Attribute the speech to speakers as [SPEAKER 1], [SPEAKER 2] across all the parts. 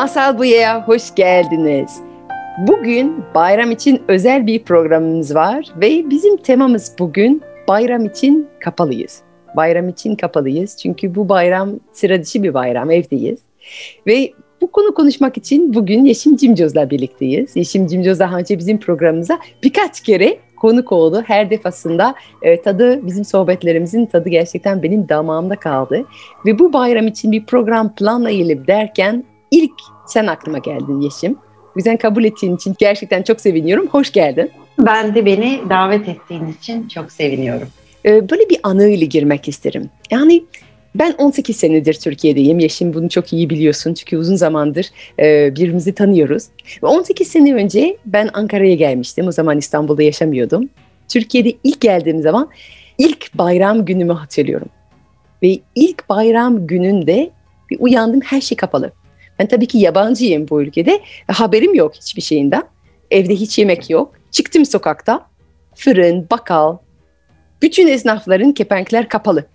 [SPEAKER 1] Masal Buya'ya hoş geldiniz. Bugün bayram için özel bir programımız var ve bizim temamız bugün bayram için kapalıyız. Bayram için kapalıyız çünkü bu bayram sıra dışı bir bayram, evdeyiz. Ve bu konu konuşmak için bugün Yeşim Cimcoz'la birlikteyiz. Yeşim Cimcoz daha önce bizim programımıza birkaç kere konuk oldu. Her defasında e, tadı bizim sohbetlerimizin tadı gerçekten benim damağımda kaldı. Ve bu bayram için bir program planlayalım derken ilk sen aklıma geldin Yeşim. Güzel kabul ettiğin için gerçekten çok seviniyorum. Hoş geldin.
[SPEAKER 2] Ben de beni davet ettiğin için çok seviniyorum.
[SPEAKER 1] Ee, böyle bir anıyla girmek isterim. Yani ben 18 senedir Türkiye'deyim. Yeşim bunu çok iyi biliyorsun çünkü uzun zamandır e, birbirimizi tanıyoruz. Ve 18 sene önce ben Ankara'ya gelmiştim. O zaman İstanbul'da yaşamıyordum. Türkiye'de ilk geldiğim zaman ilk bayram günümü hatırlıyorum. Ve ilk bayram gününde bir uyandım her şey kapalı. Ben tabii ki yabancıyım bu ülkede. Haberim yok hiçbir şeyinden. Evde hiç yemek yok. Çıktım sokakta. Fırın, bakkal, bütün esnafların kepenkler kapalı.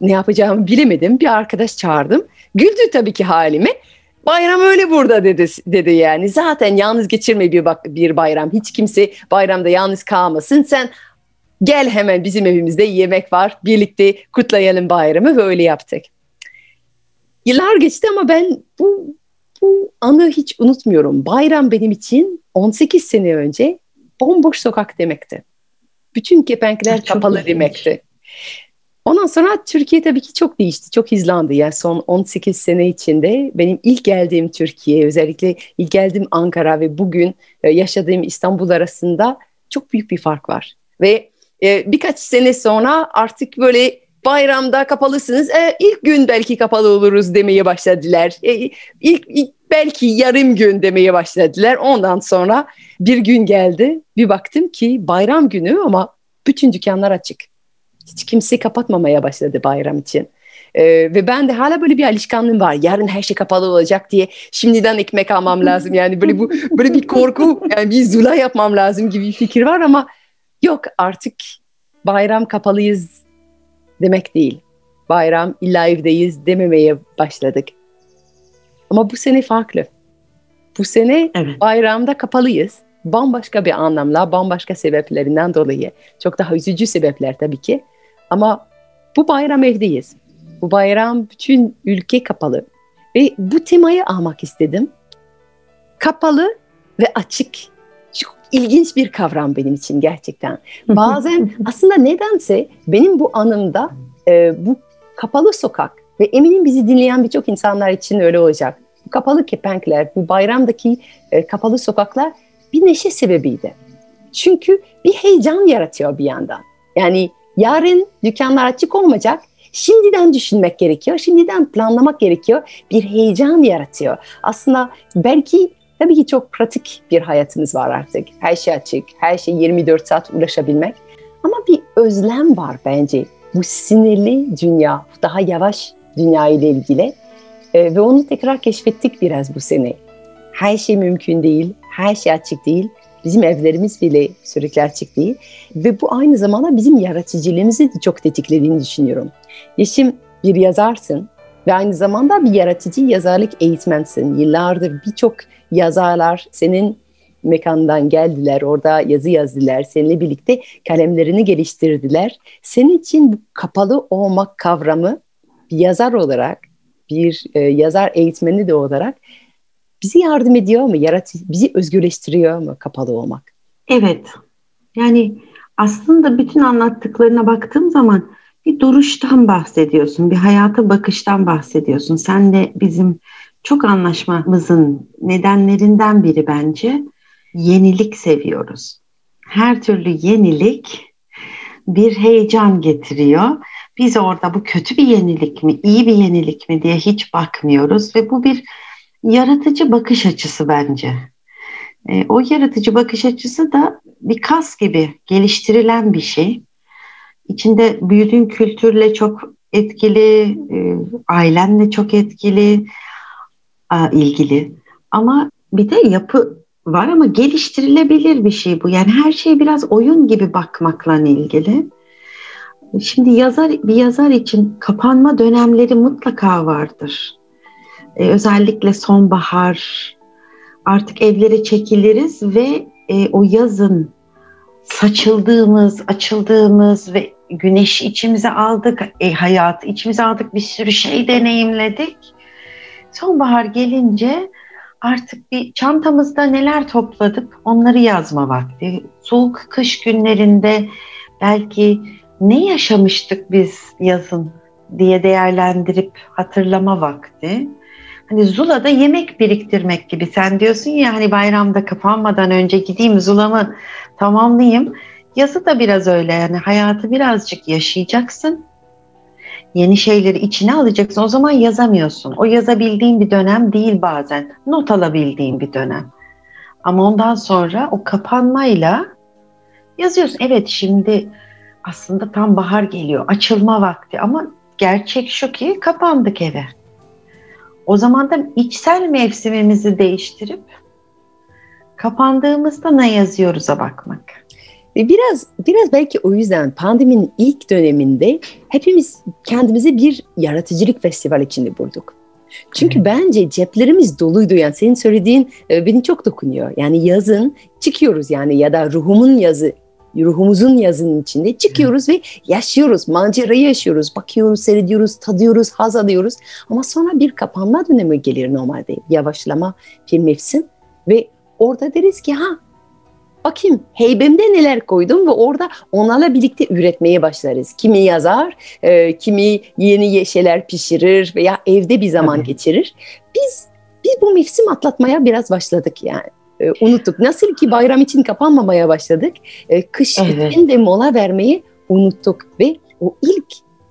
[SPEAKER 1] Ne yapacağımı bilemedim. Bir arkadaş çağırdım. Güldü tabii ki halime. Bayram öyle burada dedi, dedi yani. Zaten yalnız geçirme bir, bak, bir bayram. Hiç kimse bayramda yalnız kalmasın. Sen gel hemen bizim evimizde yemek var. Birlikte kutlayalım bayramı ve öyle yaptık. Yıllar geçti ama ben bu, bu anı hiç unutmuyorum. Bayram benim için 18 sene önce bomboş sokak demekti. Bütün kepenkler kapalı demekti. Ondan sonra Türkiye tabii ki çok değişti, çok hızlandı. Yani son 18 sene içinde benim ilk geldiğim Türkiye, özellikle ilk geldiğim Ankara ve bugün e, yaşadığım İstanbul arasında çok büyük bir fark var. Ve e, birkaç sene sonra artık böyle bayramda kapalısınız. E, ilk gün belki kapalı oluruz demeye başladılar. E, ilk, ilk belki yarım gün demeye başladılar. Ondan sonra bir gün geldi. Bir baktım ki bayram günü ama bütün dükkanlar açık. Hiç kimse kapatmamaya başladı bayram için. Ee, ve ben de hala böyle bir alışkanlığım var. Yarın her şey kapalı olacak diye şimdiden ekmek almam lazım. Yani böyle bu böyle bir korku, yani bir zula yapmam lazım gibi bir fikir var ama yok artık bayram kapalıyız demek değil. Bayram illa evdeyiz dememeye başladık. Ama bu sene farklı. Bu sene evet. bayramda kapalıyız. Bambaşka bir anlamla, bambaşka sebeplerinden dolayı. Çok daha üzücü sebepler tabii ki. Ama bu bayram evdeyiz. Bu bayram bütün ülke kapalı. Ve bu temayı almak istedim. Kapalı ve açık. İlginç bir kavram benim için gerçekten. Bazen aslında nedense benim bu anımda e, bu kapalı sokak ve eminim bizi dinleyen birçok insanlar için öyle olacak. Bu kapalı kepenkler, bu bayramdaki e, kapalı sokaklar bir neşe sebebiydi. Çünkü bir heyecan yaratıyor bir yandan. Yani yarın dükkanlar açık olmayacak. Şimdiden düşünmek gerekiyor, şimdiden planlamak gerekiyor. Bir heyecan yaratıyor. Aslında belki tabii ki çok pratik bir hayatımız var artık. Her şey açık, her şey 24 saat ulaşabilmek. Ama bir özlem var bence bu sinirli dünya, daha yavaş dünya ile ilgili. E, ve onu tekrar keşfettik biraz bu sene. Her şey mümkün değil, her şey açık değil. Bizim evlerimiz bile sürekli açık değil. Ve bu aynı zamanda bizim yaratıcılığımızı çok tetiklediğini düşünüyorum. Yeşim bir yazarsın ve aynı zamanda bir yaratıcı yazarlık eğitmensin. Yıllardır birçok yazarlar senin mekandan geldiler, orada yazı yazdılar, seninle birlikte kalemlerini geliştirdiler. Senin için bu kapalı olmak kavramı bir yazar olarak, bir e, yazar eğitmeni de olarak bizi yardım ediyor mu? Yarat bizi özgürleştiriyor mu kapalı olmak?
[SPEAKER 2] Evet. Yani aslında bütün anlattıklarına baktığım zaman bir duruştan bahsediyorsun, bir hayata bakıştan bahsediyorsun. Sen de bizim çok anlaşmamızın nedenlerinden biri bence yenilik seviyoruz. Her türlü yenilik bir heyecan getiriyor. Biz orada bu kötü bir yenilik mi, iyi bir yenilik mi diye hiç bakmıyoruz ve bu bir Yaratıcı bakış açısı bence. E, o yaratıcı bakış açısı da bir kas gibi geliştirilen bir şey. İçinde büyüdüğün kültürle çok etkili, e, ailenle çok etkili, ilgili. Ama bir de yapı var ama geliştirilebilir bir şey bu. Yani her şey biraz oyun gibi bakmakla ilgili. Şimdi yazar bir yazar için kapanma dönemleri mutlaka vardır. Ee, özellikle sonbahar artık evlere çekiliriz ve e, o yazın saçıldığımız, açıldığımız ve güneş içimize aldık, e, hayatı içimize aldık, bir sürü şey deneyimledik. Sonbahar gelince artık bir çantamızda neler topladık onları yazma vakti. Soğuk kış günlerinde belki ne yaşamıştık biz yazın diye değerlendirip hatırlama vakti. Hani Zula'da yemek biriktirmek gibi. Sen diyorsun ya hani bayramda kapanmadan önce gideyim Zula'mı tamamlayayım. Yazı da biraz öyle yani hayatı birazcık yaşayacaksın. Yeni şeyleri içine alacaksın. O zaman yazamıyorsun. O yazabildiğin bir dönem değil bazen. Not alabildiğin bir dönem. Ama ondan sonra o kapanmayla yazıyorsun. Evet şimdi aslında tam bahar geliyor. Açılma vakti ama gerçek şu ki kapandık eve. O zaman da içsel mevsimimizi değiştirip kapandığımızda ne yazıyoruz'a bakmak.
[SPEAKER 1] Ve biraz biraz belki o yüzden pandeminin ilk döneminde hepimiz kendimizi bir yaratıcılık festival içinde bulduk. Çünkü bence ceplerimiz doluydu yani senin söylediğin e, beni çok dokunuyor. Yani yazın çıkıyoruz yani ya da ruhumun yazı ruhumuzun yazının içinde çıkıyoruz ve yaşıyoruz, macerayı yaşıyoruz, bakıyoruz, seyrediyoruz, tadıyoruz, haz alıyoruz. Ama sonra bir kapanma dönemi gelir normalde, yavaşlama bir mevsim ve orada deriz ki ha bakayım heybemde neler koydum? ve orada onlarla birlikte üretmeye başlarız. Kimi yazar, e, kimi yeni şeyler pişirir veya evde bir zaman geçirir. Biz biz bu mevsim atlatmaya biraz başladık yani e, unuttuk. Nasıl ki bayram için kapanmamaya başladık, e, kış evet. için de mola vermeyi unuttuk ve o ilk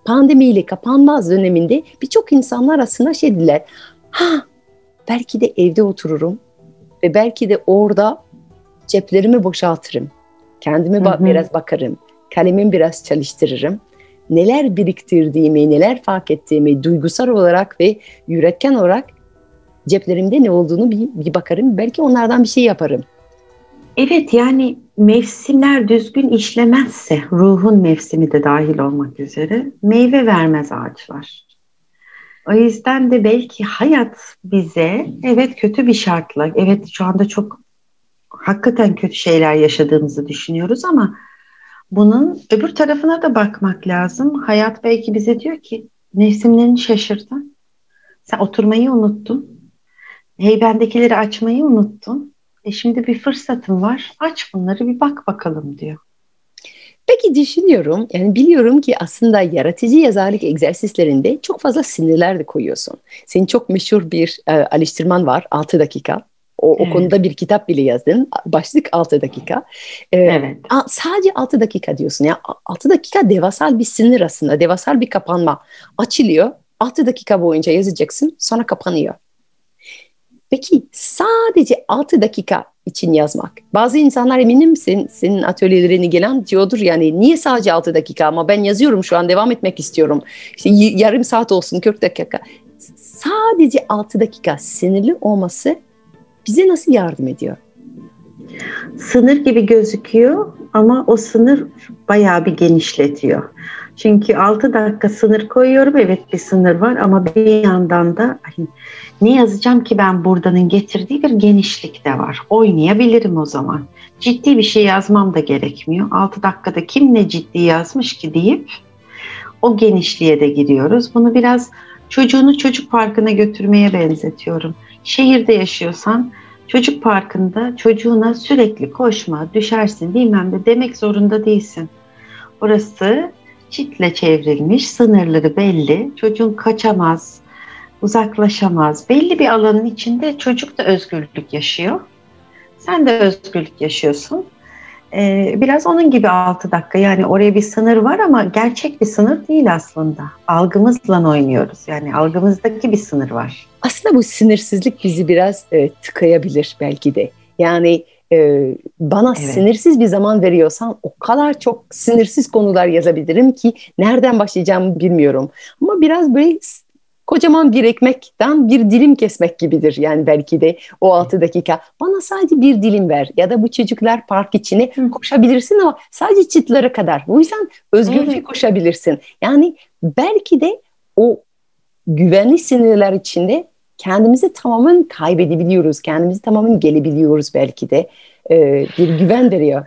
[SPEAKER 1] pandemiyle kapanmaz döneminde birçok insanlar aslında şey dediler. Ha belki de evde otururum ve belki de orada ceplerimi boşaltırım. Kendime ba- biraz bakarım. Kalemimi biraz çalıştırırım. Neler biriktirdiğimi, neler fark ettiğimi duygusal olarak ve üretken olarak ceplerimde ne olduğunu bir, bir bakarım. Belki onlardan bir şey yaparım.
[SPEAKER 2] Evet yani mevsimler düzgün işlemezse ruhun mevsimi de dahil olmak üzere meyve vermez ağaçlar. O yüzden de belki hayat bize evet kötü bir şartla, evet şu anda çok hakikaten kötü şeyler yaşadığımızı düşünüyoruz ama bunun öbür tarafına da bakmak lazım. Hayat belki bize diyor ki mevsimlerini şaşırdın. Sen oturmayı unuttun. Heybendekileri açmayı unuttun. E şimdi bir fırsatım var. Aç bunları bir bak bakalım diyor.
[SPEAKER 1] Peki düşünüyorum, yani biliyorum ki aslında yaratıcı yazarlık egzersizlerinde çok fazla sinirler de koyuyorsun. Senin çok meşhur bir e, alıştırman var, 6 dakika. O, evet. o konuda bir kitap bile yazdın. Başlık 6 dakika.
[SPEAKER 2] Ee, evet.
[SPEAKER 1] Sadece 6 dakika diyorsun. Ya 6 dakika devasal bir sinir aslında. Devasal bir kapanma. Açılıyor. 6 dakika boyunca yazacaksın. Sonra kapanıyor. Peki sadece 6 dakika için yazmak. Bazı insanlar eminim misin senin atölyelerine gelen diyordur yani niye sadece 6 dakika ama ben yazıyorum şu an devam etmek istiyorum. İşte yarım saat olsun 40 dakika. Sadece 6 dakika sinirli olması bize nasıl yardım ediyor?
[SPEAKER 2] Sınır gibi gözüküyor ama o sınır bayağı bir genişletiyor. Çünkü 6 dakika sınır koyuyorum. Evet bir sınır var ama bir yandan da hani, ne yazacağım ki ben buradanın getirdiği bir genişlik de var. Oynayabilirim o zaman. Ciddi bir şey yazmam da gerekmiyor. 6 dakikada kim ne ciddi yazmış ki deyip o genişliğe de giriyoruz. Bunu biraz çocuğunu çocuk parkına götürmeye benzetiyorum. Şehirde yaşıyorsan çocuk parkında çocuğuna sürekli koşma, düşersin bilmem ne demek zorunda değilsin. Orası çitle çevrilmiş, sınırları belli. Çocuğun kaçamaz, uzaklaşamaz. Belli bir alanın içinde çocuk da özgürlük yaşıyor. Sen de özgürlük yaşıyorsun. Ee, biraz onun gibi 6 dakika yani oraya bir sınır var ama gerçek bir sınır değil aslında. Algımızla oynuyoruz yani algımızdaki bir sınır var.
[SPEAKER 1] Aslında bu sinirsizlik bizi biraz e, tıkayabilir belki de. Yani e, bana
[SPEAKER 2] Evet.
[SPEAKER 1] sinirsiz bir zaman veriyorsan o kadar çok sinirsiz konular yazabilirim ki nereden başlayacağımı bilmiyorum. Ama biraz böyle kocaman bir ekmekten bir dilim kesmek gibidir. Yani belki de o 6 dakika bana sadece bir dilim ver ya da bu çocuklar park içine
[SPEAKER 2] Hı.
[SPEAKER 1] koşabilirsin ama sadece çıtlara kadar. Bu yüzden özgürce
[SPEAKER 2] Evet.
[SPEAKER 1] koşabilirsin. Yani belki de o güvenli sınırlar içinde kendimizi tamamen kaybedebiliyoruz. Kendimizi tamamen gelebiliyoruz belki de. Ee, bir güven veriyor.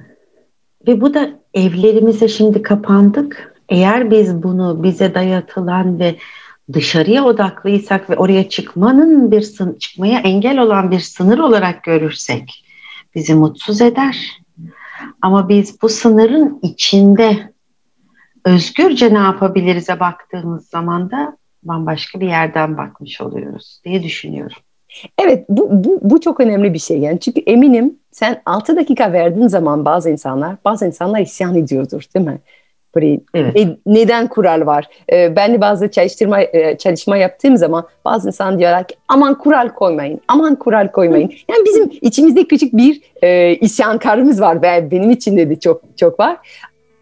[SPEAKER 2] Ve bu da evlerimize şimdi kapandık. Eğer biz bunu bize dayatılan ve dışarıya odaklıysak ve oraya çıkmanın bir sın çıkmaya engel olan bir sınır olarak görürsek bizi mutsuz eder. Ama biz bu sınırın içinde özgürce ne yapabiliriz'e baktığımız zaman da bambaşka bir yerden bakmış oluyoruz diye düşünüyorum.
[SPEAKER 1] Evet bu, bu, bu çok önemli bir şey. Yani çünkü eminim sen 6 dakika verdiğin zaman bazı insanlar bazı insanlar isyan ediyordur değil mi? Böyle
[SPEAKER 2] Evet.
[SPEAKER 1] ne- neden kural var? Ee, ben de bazı çalıştırma e, çalışma yaptığım zaman bazı insan diyorlar ki aman kural koymayın, aman kural koymayın. Yani bizim içimizde küçük bir e, isyankarımız var ve benim içinde de çok çok var.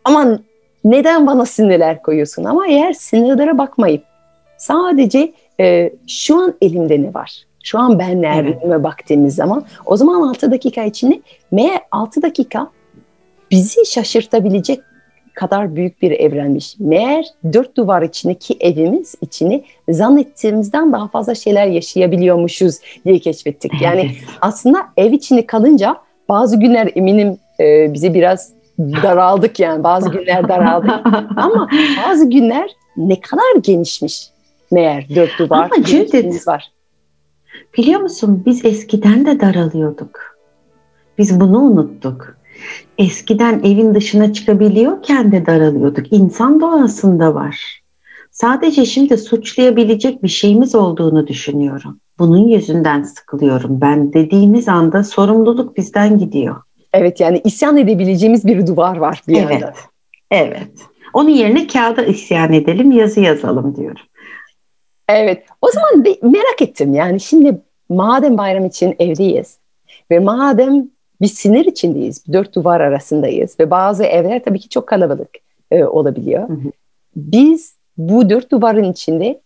[SPEAKER 1] Aman neden bana sınırlar koyuyorsun? Ama eğer sınırlara bakmayıp sadece e, şu an elimde ne var? Şu an ben neredeyime baktığımız zaman o zaman 6 dakika içinde meğer 6 dakika bizi şaşırtabilecek kadar büyük bir evrenmiş. Meğer dört duvar içindeki evimiz içini zannettiğimizden daha fazla şeyler yaşayabiliyormuşuz diye keşfettik. Yani aslında ev içinde kalınca bazı günler eminim e, bize biraz daraldık yani bazı günler daraldık ama bazı günler ne kadar genişmiş meğer dört duvar
[SPEAKER 2] Ama
[SPEAKER 1] içimiz var.
[SPEAKER 2] Biliyor musun biz eskiden de daralıyorduk. Biz bunu unuttuk. Eskiden evin dışına çıkabiliyorken de daralıyorduk. İnsan doğasında var. Sadece şimdi suçlayabilecek bir şeyimiz olduğunu düşünüyorum. Bunun yüzünden sıkılıyorum. Ben dediğimiz anda sorumluluk bizden gidiyor.
[SPEAKER 1] Evet yani isyan edebileceğimiz bir duvar var bir
[SPEAKER 2] Evet.
[SPEAKER 1] yanda.
[SPEAKER 2] Evet. Onun yerine kağıda isyan edelim, yazı yazalım diyorum.
[SPEAKER 1] Evet. O zaman bir merak ettim yani şimdi madem bayram için evdeyiz ve madem bir sinir içindeyiz, dört duvar arasındayız ve bazı evler tabii ki çok kalabalık e, olabiliyor.
[SPEAKER 2] Hı hı.
[SPEAKER 1] Biz bu dört duvarın içinde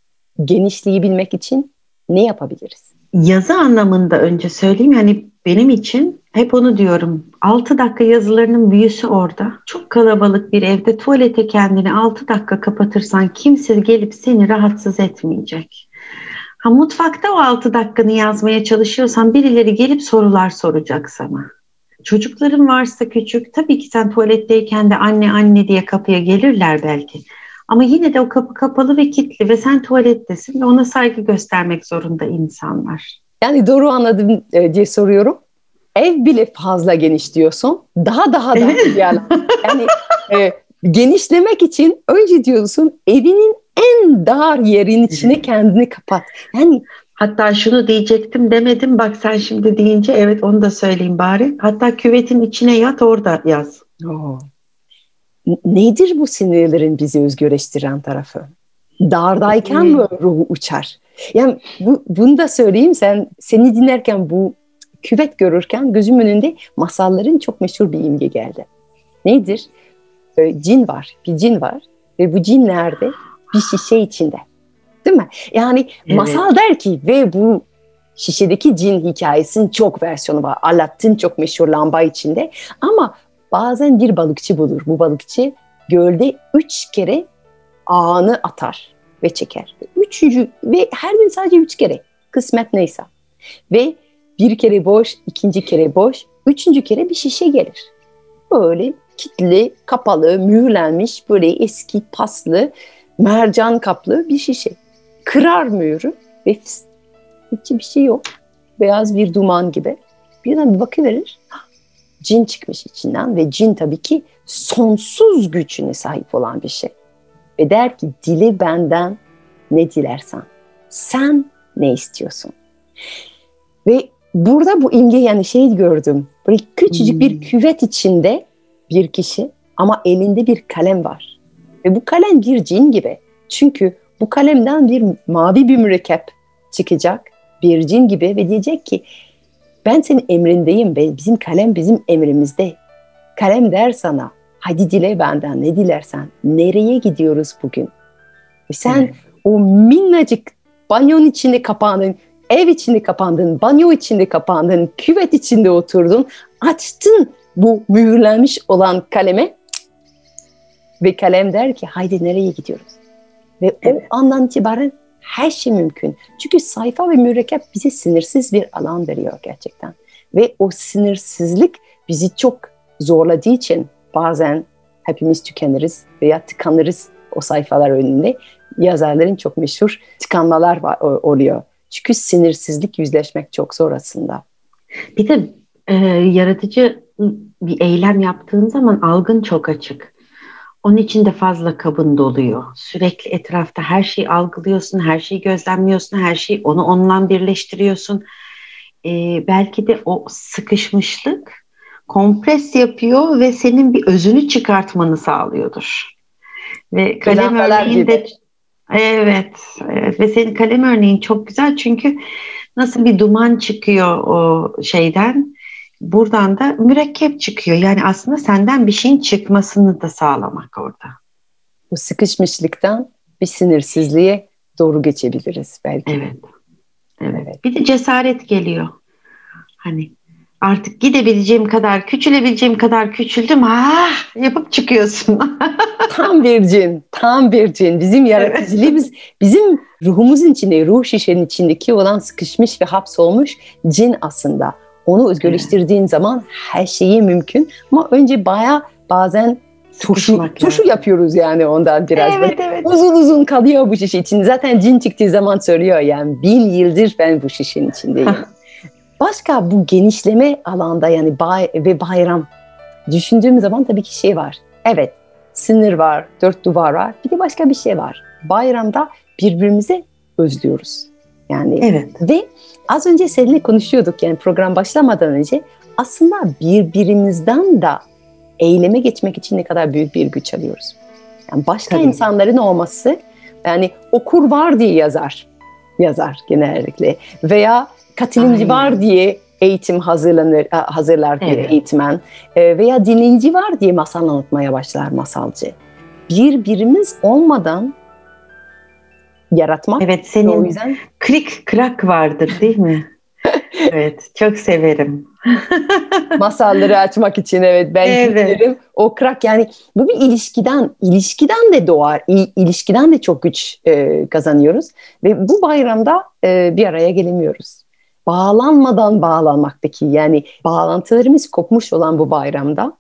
[SPEAKER 1] genişleyebilmek için ne yapabiliriz?
[SPEAKER 2] Yazı anlamında önce söyleyeyim yani benim için hep onu diyorum. 6 dakika yazılarının büyüsü orada. Çok kalabalık bir evde tuvalete kendini 6 dakika kapatırsan kimse gelip seni rahatsız etmeyecek. Ha mutfakta o 6 dakikanı yazmaya çalışıyorsan birileri gelip sorular soracak sana. Çocukların varsa küçük tabii ki sen tuvaletteyken de anne anne diye kapıya gelirler belki. Ama yine de o kapı kapalı ve kilitli ve sen tuvalettesin ve ona saygı göstermek zorunda insanlar.
[SPEAKER 1] Yani doğru anladım e, diye soruyorum. Ev bile fazla geniş diyorsun. Daha daha bir alan. Yani e, genişlemek için önce diyorsun evinin en dar yerin içine kendini kapat. Yani
[SPEAKER 2] Hatta şunu diyecektim demedim bak sen şimdi deyince evet onu da söyleyeyim bari. Hatta küvetin içine yat orada yaz.
[SPEAKER 1] N- Nedir bu sinirlerin bizi özgürleştiren tarafı? Dardayken
[SPEAKER 2] Hmm.
[SPEAKER 1] mi ruhu uçar? Yani bu, bunu da söyleyeyim sen seni dinlerken bu küvet görürken gözüm önünde masalların çok meşhur bir imge geldi. Nedir? Ee, cin var, bir cin var ve bu cin nerede? Bir şişe içinde. Değil mi? Yani
[SPEAKER 2] Evet.
[SPEAKER 1] masal der ki ve bu şişedeki cin hikayesinin çok versiyonu var. Aladdin çok meşhur lamba içinde ama bazen bir balıkçı bulur. Bu balıkçı gölde üç kere ağını atar ve çeker. Üçüncü ve her gün sadece üç kere kısmet neyse. Ve bir kere boş, ikinci kere boş, üçüncü kere bir şişe gelir. Böyle kitli, kapalı, mühürlenmiş böyle eski paslı, mercan kaplı bir şişe. Kırar mühürü ve fıs, hiç bir şey yok. Beyaz bir duman gibi. Birden bir bakıverir. Cin çıkmış içinden ve cin tabii ki sonsuz gücüne sahip olan bir şey. Ve der ki dili benden ne dilersen. Sen ne istiyorsun? Ve burada bu imge yani şey gördüm. Böyle küçücük
[SPEAKER 2] Hmm.
[SPEAKER 1] bir küvet içinde bir kişi ama elinde bir kalem var. Ve bu kalem bir cin gibi. Çünkü bu kalemden bir mavi bir mürekkep çıkacak bir cin gibi ve diyecek ki ben senin emrindeyim ve bizim kalem bizim emrimizde. Kalem der sana hadi dile benden ne dilersen. Nereye gidiyoruz bugün? Ve sen
[SPEAKER 2] Evet.
[SPEAKER 1] o minnacık banyonun içinde kapandın, ev içinde kapandın, banyo içinde kapandın, küvet içinde oturdun, açtın bu mühürlenmiş olan kaleme ve kalem der ki haydi nereye gidiyoruz? Ve
[SPEAKER 2] Evet.
[SPEAKER 1] o andan itibaren her şey mümkün. Çünkü sayfa ve mürekkep bize sınırsız bir alan veriyor gerçekten. Ve o sınırsızlık bizi çok zorladığı için bazen hepimiz tükeniriz veya tıkanırız o sayfalar önünde. Yazarların çok meşhur tıkanmalar var, oluyor. Çünkü sınırsızlık yüzleşmek çok zor aslında.
[SPEAKER 2] Bir de e, yaratıcı bir eylem yaptığın zaman algın çok açık. Onun için de fazla kabın doluyor. Sürekli etrafta her şeyi algılıyorsun, her şeyi gözlemliyorsun, her şeyi onu onunla birleştiriyorsun. E, belki de o sıkışmışlık kompres yapıyor ve senin bir özünü çıkartmanı sağlıyordur. Ve kalem örneğinde evet, evet ve senin kalem örneğin çok güzel çünkü nasıl bir duman çıkıyor o şeyden buradan da mürekkep çıkıyor. Yani aslında senden bir şeyin çıkmasını da sağlamak orada.
[SPEAKER 1] Bu sıkışmışlıktan bir sınırsızlığa doğru geçebiliriz belki.
[SPEAKER 2] Evet. Evet.
[SPEAKER 1] Evet.
[SPEAKER 2] Bir de cesaret geliyor. Hani artık gidebileceğim kadar, küçülebileceğim kadar küçüldüm. Ah yapıp çıkıyorsun.
[SPEAKER 1] Tam bir cin, tam bir cin. Bizim yaratıcılığımız, bizim ruhumuzun içinde, ruh şişenin içindeki olan sıkışmış ve hapsolmuş cin aslında. Onu özgürleştirdiğin zaman her şeyi mümkün. Ama önce baya bazen turşu, turşu yapıyoruz yani ondan biraz.
[SPEAKER 2] Evet
[SPEAKER 1] Böyle
[SPEAKER 2] evet.
[SPEAKER 1] Uzun uzun kalıyor bu şişe içinde. Zaten cin çıktığı zaman söylüyor yani bin yıldır ben bu şişenin içindeyim. Başka bu genişleme alanda yani bay ve bayram düşündüğüm zaman tabii ki şey var. Evet sınır var, dört duvar var. Bir de başka bir şey var. Bayramda birbirimizi özlüyoruz. Yani
[SPEAKER 2] Evet.
[SPEAKER 1] ve az önce seninle konuşuyorduk yani program başlamadan önce aslında birbirimizden da eyleme geçmek için ne kadar büyük bir güç alıyoruz. Yani başka
[SPEAKER 2] Tabii.
[SPEAKER 1] insanların olması yani okur var diye yazar. Yazar genellikle veya katılımcı var diye eğitim hazırlanır hazırlar bir
[SPEAKER 2] Evet.
[SPEAKER 1] eğitmen E, veya dinleyici var diye masal anlatmaya başlar masalcı. Birbirimiz olmadan yaratmak
[SPEAKER 2] Evet
[SPEAKER 1] o
[SPEAKER 2] senin
[SPEAKER 1] yüzden
[SPEAKER 2] krik krak vardır değil mi? evet çok severim.
[SPEAKER 1] masalları açmak için evet ben
[SPEAKER 2] Evet.
[SPEAKER 1] O krak yani bu bir ilişkiden ilişkiden de doğar. İlişkiden de çok güç e, kazanıyoruz ve bu bayramda e, bir araya gelemiyoruz. Bağlanmadan bağlanmak peki yani bağlantılarımız kopmuş olan bu bayramda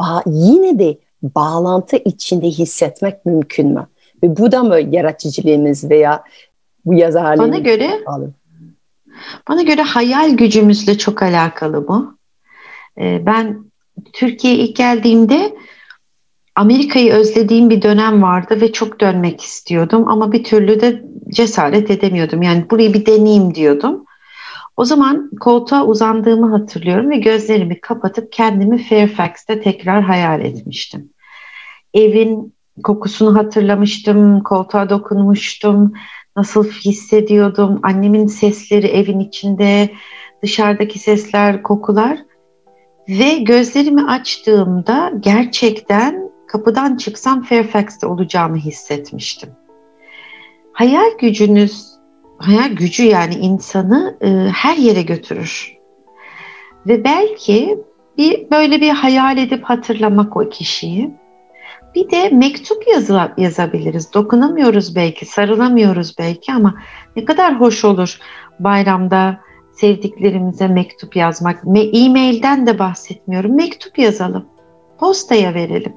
[SPEAKER 1] ba- yine de bağlantı içinde hissetmek mümkün mü? Ve bu da mı yaratıcılığımız veya bu yazarlığımız?
[SPEAKER 2] Bana göre
[SPEAKER 1] bağlı?
[SPEAKER 2] Bana göre hayal gücümüzle çok alakalı bu. Ee, Ben Türkiye'ye ilk geldiğimde Amerika'yı özlediğim bir dönem vardı ve çok dönmek istiyordum ama bir türlü de cesaret edemiyordum. Yani burayı bir deneyeyim diyordum. O zaman koltuğa uzandığımı hatırlıyorum ve gözlerimi kapatıp kendimi Fairfax'te tekrar hayal etmiştim. Evin kokusunu hatırlamıştım, koltuğa dokunmuştum, nasıl hissediyordum, annemin sesleri evin içinde, dışarıdaki sesler, kokular ve gözlerimi açtığımda gerçekten kapıdan çıksam Fairfax'te olacağımı hissetmiştim. Hayal gücünüz, hayal gücü yani insanı e, her yere götürür. Ve belki bir böyle bir hayal edip hatırlamak o kişiyi. Bir de mektup yazı, yazabiliriz. Dokunamıyoruz belki, sarılamıyoruz belki ama ne kadar hoş olur bayramda sevdiklerimize mektup yazmak. E-mailden de bahsetmiyorum. Mektup yazalım. Postaya verelim.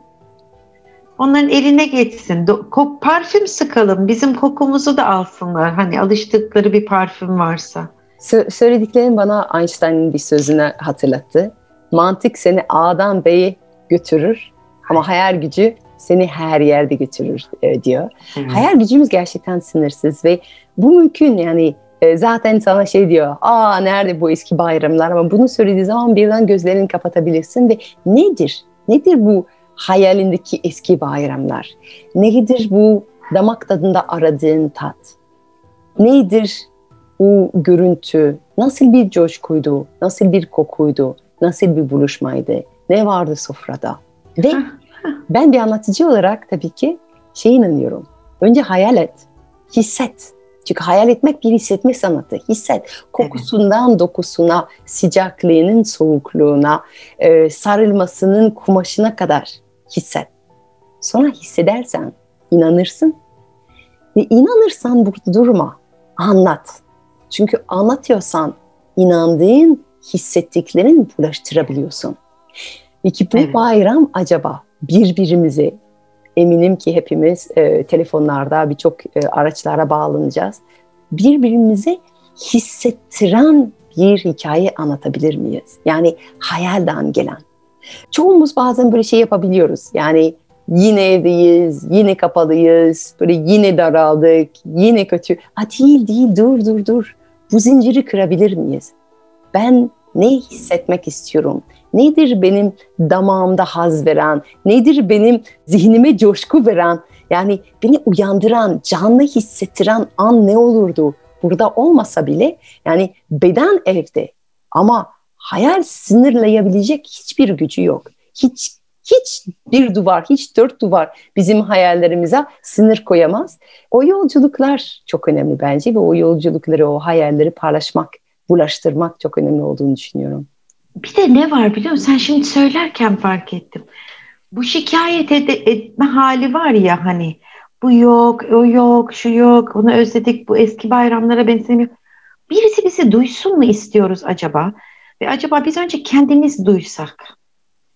[SPEAKER 2] Onların eline geçsin. Do- parfüm sıkalım. Bizim kokumuzu da alsınlar. Hani alıştıkları bir parfüm varsa.
[SPEAKER 1] Sö- Söylediklerin bana Einstein'ın bir sözünü hatırlattı. Mantık seni A'dan B'ye götürür ama hayal gücü seni her yerde götürür e, diyor.
[SPEAKER 2] Evet.
[SPEAKER 1] Hayal gücümüz gerçekten sınırsız ve bu mümkün yani e, zaten sana şey diyor, aa nerede bu eski bayramlar ama bunu söylediği zaman birden gözlerini kapatabilirsin ve nedir? Nedir bu hayalindeki eski bayramlar? Nedir bu damak tadında aradığın tat? Nedir o görüntü nasıl bir coşkuydu, nasıl bir kokuydu, nasıl bir buluşmaydı, ne vardı sofrada. Ve ben bir anlatıcı olarak tabii ki şey inanıyorum. Önce hayal et, hisset. Çünkü hayal etmek bir hissetme sanatı. Hisset. Kokusundan dokusuna, sıcaklığının soğukluğuna, e, sarılmasının kumaşına kadar hisset. Sonra hissedersen inanırsın. Ve inanırsan burada durma. Anlat. Çünkü anlatıyorsan inandığın hissettiklerini bulaştırabiliyorsun. Peki bu
[SPEAKER 2] Evet.
[SPEAKER 1] bayram acaba birbirimizi eminim ki hepimiz e, telefonlarda birçok e, araçlara bağlanacağız. Birbirimize hissettiren bir hikaye anlatabilir miyiz? Yani hayalden gelen. Çoğumuz bazen böyle şey yapabiliyoruz. Yani yine evdeyiz, yine kapalıyız, böyle yine daraldık, yine kötü. Ha değil değil dur dur dur. Bu zinciri kırabilir miyiz? Ben ne hissetmek istiyorum? Nedir benim damağımda haz veren? Nedir benim zihnime coşku veren? Yani beni uyandıran, canlı hissettiren an ne olurdu? Burada olmasa bile yani beden evde ama hayal sınırlayabilecek hiçbir gücü yok. Hiç hiç bir duvar, hiç dört duvar bizim hayallerimize sınır koyamaz. O yolculuklar çok önemli bence ve o yolculukları, o hayalleri paylaşmak, bulaştırmak çok önemli olduğunu düşünüyorum.
[SPEAKER 2] Bir de ne var biliyor musun? Sen şimdi söylerken fark ettim. Bu şikayet ede- etme hali var ya hani bu yok, o yok, şu yok, onu özledik, bu eski bayramlara benzemiyor. Birisi bizi duysun mu istiyoruz acaba? Ve acaba biz önce kendimiz duysak,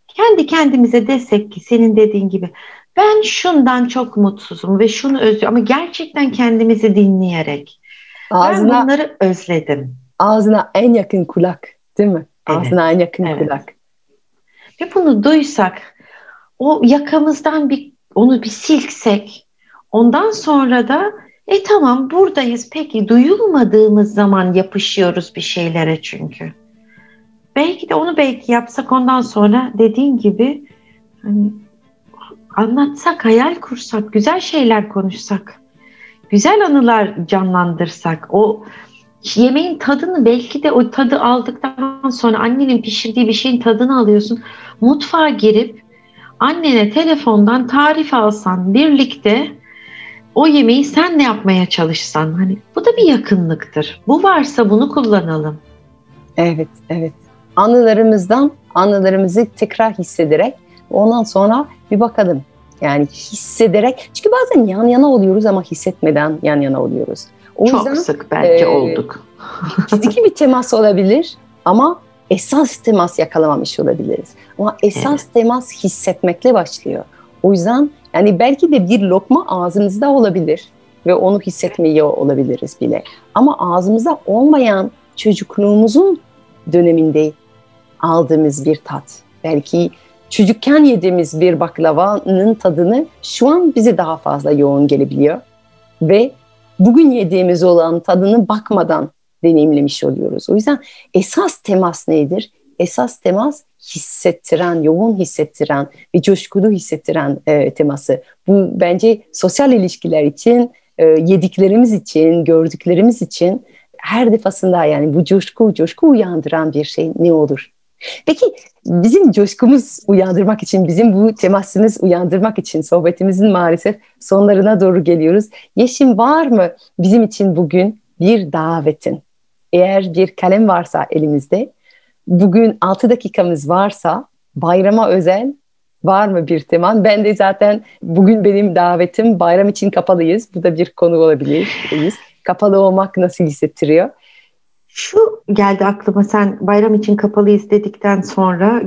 [SPEAKER 2] kendi kendimize desek ki senin dediğin gibi ben şundan çok mutsuzum ve şunu özlüyorum ama gerçekten kendimizi dinleyerek ben
[SPEAKER 1] Ağzına,
[SPEAKER 2] bunları özledim.
[SPEAKER 1] ağzına en yakın kulak değil mi?
[SPEAKER 2] Evet,
[SPEAKER 1] Ağzına en yakın
[SPEAKER 2] evet.
[SPEAKER 1] kulak.
[SPEAKER 2] Ve bunu duysak, o yakamızdan bir onu bir silksek, ondan sonra da e tamam buradayız. Peki duyulmadığımız zaman yapışıyoruz bir şeylere çünkü. Belki de onu belki yapsak ondan sonra dediğin gibi hani anlatsak, hayal kursak, güzel şeyler konuşsak, güzel anılar canlandırsak, o yemeğin tadını belki de o tadı aldıktan sonra annenin pişirdiği bir şeyin tadını alıyorsun. Mutfağa girip annene telefondan tarif alsan birlikte o yemeği sen ne yapmaya çalışsan hani bu da bir yakınlıktır. Bu varsa bunu kullanalım.
[SPEAKER 1] Evet, evet. Anılarımızdan anılarımızı tekrar hissederek ondan sonra bir bakalım. Yani hissederek çünkü bazen yan yana oluyoruz ama hissetmeden yan yana oluyoruz. O
[SPEAKER 2] Çok
[SPEAKER 1] yüzden
[SPEAKER 2] sık belki
[SPEAKER 1] e,
[SPEAKER 2] olduk.
[SPEAKER 1] fiziki bir temas olabilir ama esas temas yakalamamış olabiliriz. Ama esas temas hissetmekle başlıyor. O yüzden yani belki de bir lokma ağzımızda olabilir ve onu hissetmiyor olabiliriz bile. Ama ağzımızda olmayan çocukluğumuzun döneminde aldığımız bir tat. Belki çocukken yediğimiz bir baklavanın tadını şu an bize daha fazla yoğun gelebiliyor. Ve bugün yediğimiz olan tadını bakmadan deneyimlemiş oluyoruz. O yüzden esas temas nedir? Esas temas hissettiren, yoğun hissettiren ve coşkulu hissettiren e, teması. Bu bence sosyal ilişkiler için, e, yediklerimiz için, gördüklerimiz için her defasında yani bu coşku, coşku uyandıran bir şey ne olur? Peki bizim coşkumuz uyandırmak için, bizim bu temasımız uyandırmak için sohbetimizin maalesef sonlarına doğru geliyoruz. Yeşim var mı bizim için bugün bir davetin? Eğer bir kalem varsa elimizde, bugün 6 dakikamız varsa bayrama özel var mı bir teman? Ben de zaten bugün benim davetim bayram için kapalıyız. Bu da bir konu olabilir. Kapalı olmak nasıl hissettiriyor?
[SPEAKER 2] Şu geldi aklıma sen bayram için kapalıyız dedikten sonra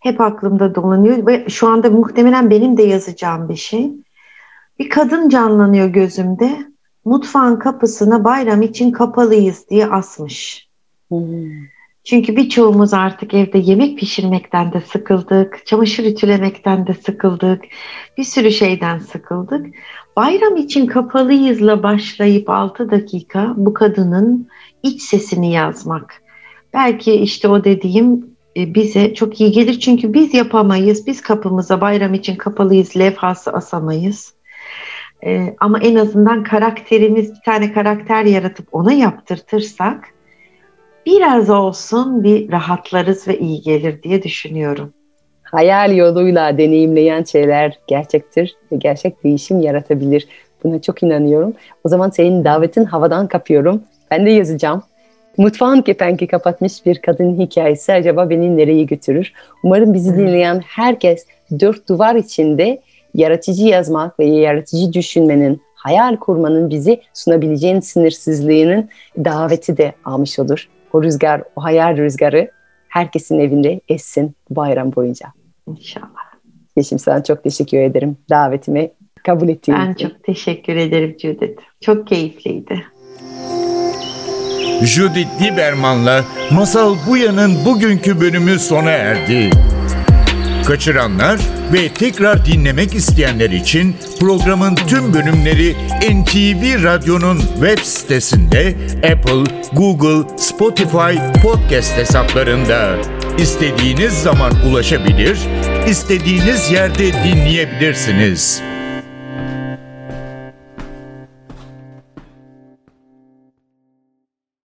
[SPEAKER 2] hep aklımda dolanıyor ve şu anda muhtemelen benim de yazacağım bir şey. Bir kadın canlanıyor gözümde. Mutfağın kapısına bayram için kapalıyız diye asmış.
[SPEAKER 1] Hmm.
[SPEAKER 2] Çünkü birçoğumuz artık evde yemek pişirmekten de sıkıldık, çamaşır ütülemekten de sıkıldık, bir sürü şeyden sıkıldık. Bayram için kapalıyızla başlayıp 6 dakika bu kadının iç sesini yazmak. Belki işte o dediğim e, bize çok iyi gelir çünkü biz yapamayız. Biz kapımıza bayram için kapalıyız levhası asamayız. E, ama en azından karakterimiz bir tane karakter yaratıp ona yaptırtırsak biraz olsun bir rahatlarız ve iyi gelir diye düşünüyorum.
[SPEAKER 1] Hayal yoluyla deneyimleyen şeyler gerçektir ve gerçek değişim yaratabilir. Buna çok inanıyorum. O zaman senin davetin havadan kapıyorum. Ben de yazacağım. Mutfağın kepenki kapatmış bir kadın hikayesi acaba beni nereye götürür? Umarım bizi dinleyen herkes dört duvar içinde yaratıcı yazmak ve yaratıcı düşünmenin, hayal kurmanın bizi sunabileceğin sınırsızlığının daveti de almış olur. O rüzgar, o hayal rüzgarı herkesin evinde essin bayram boyunca.
[SPEAKER 2] İnşallah.
[SPEAKER 1] Yeşim sana çok teşekkür ederim davetimi kabul ettiğin
[SPEAKER 2] Ben
[SPEAKER 1] için.
[SPEAKER 2] çok teşekkür ederim Judith. Çok keyifliydi.
[SPEAKER 3] Judith Lieberman'la Masal Buya'nın bugünkü bölümü sona erdi. Kaçıranlar ve tekrar dinlemek isteyenler için programın tüm bölümleri NTV Radyo'nun web sitesinde Apple, Google, Spotify podcast hesaplarında. İstediğiniz zaman ulaşabilir, istediğiniz yerde dinleyebilirsiniz.